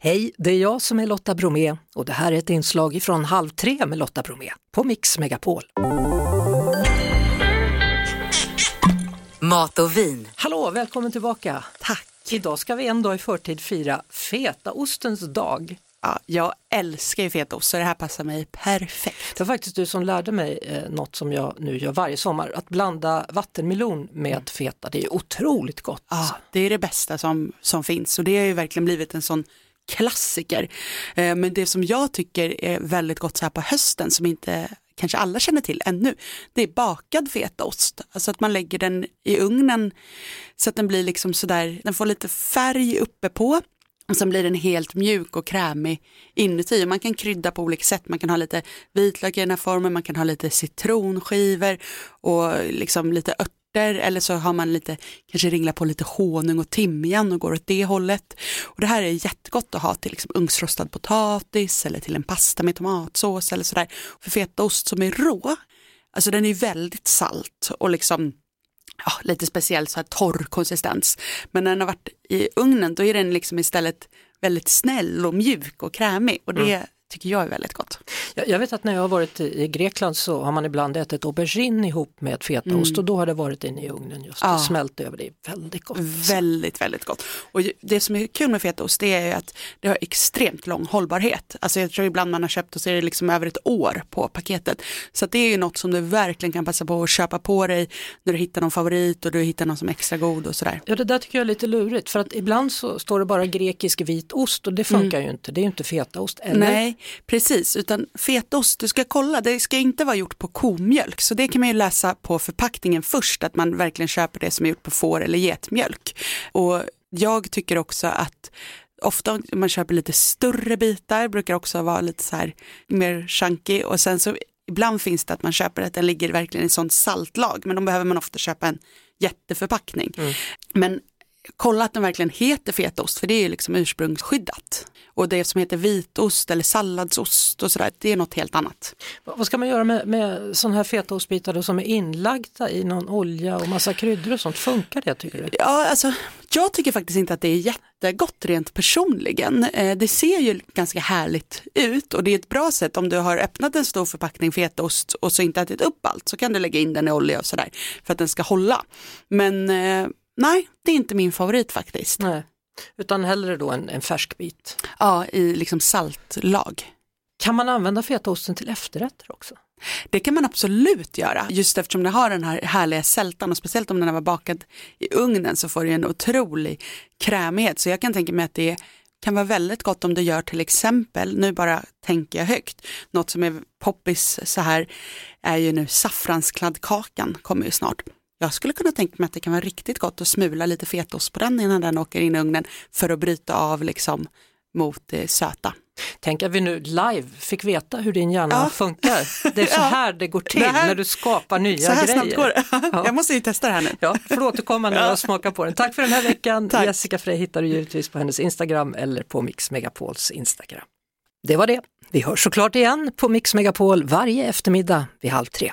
Hej, det är jag som är Lotta Bromé och det här är ett inslag från Halv tre med Lotta Bromé på Mix Megapol. Mat och vin. Hallå, välkommen tillbaka. Tack. Idag ska vi en dag i förtid fira fetaostens dag. Ja, jag älskar ju fetaost så det här passar mig perfekt. Det var faktiskt du som lärde mig eh, något som jag nu gör varje sommar, att blanda vattenmelon med feta. Det är otroligt gott. Ja, det är det bästa som, som finns och det har ju verkligen blivit en sån klassiker. Eh, men det som jag tycker är väldigt gott så här på hösten som inte kanske alla känner till ännu, det är bakad fetaost. Alltså att man lägger den i ugnen så att den blir liksom sådär, den får lite färg uppe på och sen blir den helt mjuk och krämig inuti. Och man kan krydda på olika sätt. Man kan ha lite vitlök i den här formen, man kan ha lite citronskivor och liksom lite örter eller så har man lite, kanske ringlar på lite honung och timjan och går åt det hållet. Och det här är jättegott att ha till liksom ugnsrostad potatis eller till en pasta med tomatsås eller sådär. För fetaost som är rå, alltså den är väldigt salt och liksom ja, lite speciell så här torr konsistens. Men när den har varit i ugnen då är den liksom istället väldigt snäll och mjuk och krämig och det mm tycker jag är väldigt gott. Jag, jag vet att när jag har varit i Grekland så har man ibland ätit aubergine ihop med fetaost och då har det varit inne i ugnen just Ja. och smält över. Det är väldigt gott. Väldigt, väldigt gott. Och det som är kul med fetaost det är ju att det har extremt lång hållbarhet. Alltså jag tror ibland man har köpt och så är det liksom över ett år på paketet. Så det är ju något som du verkligen kan passa på att köpa på dig när du hittar någon favorit och du hittar någon som är extra god och sådär. Ja det där tycker jag är lite lurigt för att ibland så står det bara grekisk vit ost och det funkar ju inte. Det är ju inte fetaost. Eller? Nej, precis, utan fetaost, du ska kolla, det ska inte vara gjort på komjölk. Så det kan man ju läsa på förpackningen först, att man verkligen köper det som är gjort på får eller getmjölk. Och jag tycker också att ofta om man köper lite större bitar, brukar också vara lite så här mer chunky och sen så ibland finns det att man köper att den ligger verkligen i sånt saltlag, men då behöver man ofta köpa en jätteförpackning. Men kolla att den verkligen heter fetaost för det är ju liksom ursprungsskyddat. Och det som heter vitost eller salladsost och sådär, det är något helt annat. Vad ska man göra med, med sådana här fetaostbitar som är inlagda i någon olja och massa kryddor och sånt? Funkar det tycker du? Ja, alltså, jag tycker faktiskt inte att det är jättegott rent personligen. Eh, det ser ju ganska härligt ut och det är ett bra sätt om du har öppnat en stor förpackning fetaost och så inte ätit upp allt så kan du lägga in den i olja och sådär för att den ska hålla. Men eh, nej, det är inte min favorit faktiskt. Nej. Utan hellre då en, en färsk bit. Ja, i liksom saltlag. Kan man använda fetaosten till efterrätter också? Det kan man absolut göra, just eftersom det har den här härliga sältan och speciellt om den var bakad i ugnen så får det en otrolig krämighet. Så jag kan tänka mig att det kan vara väldigt gott om du gör till exempel, nu bara tänker jag högt, något som är poppis så här är ju nu saffranskladdkakan kommer ju snart. Jag skulle kunna tänka mig att det kan vara riktigt gott att smula lite fetaost på den innan den åker in i ugnen för att bryta av liksom mot det söta. Tänk att vi nu live fick veta hur din hjärna Ja. funkar. Det är så Ja. här det går till Det här- när du skapar nya Så här grejer. snabbt går det. Ja. Jag måste ju testa det här nu. Ja, får återkomma när jag smakar på den. Tack för den här veckan. Tack. Jessica Frey hittar du givetvis på hennes Instagram eller på Mix Megapols Instagram. Det var det. Vi hörs såklart igen på Mix Megapol varje eftermiddag vid halv tre.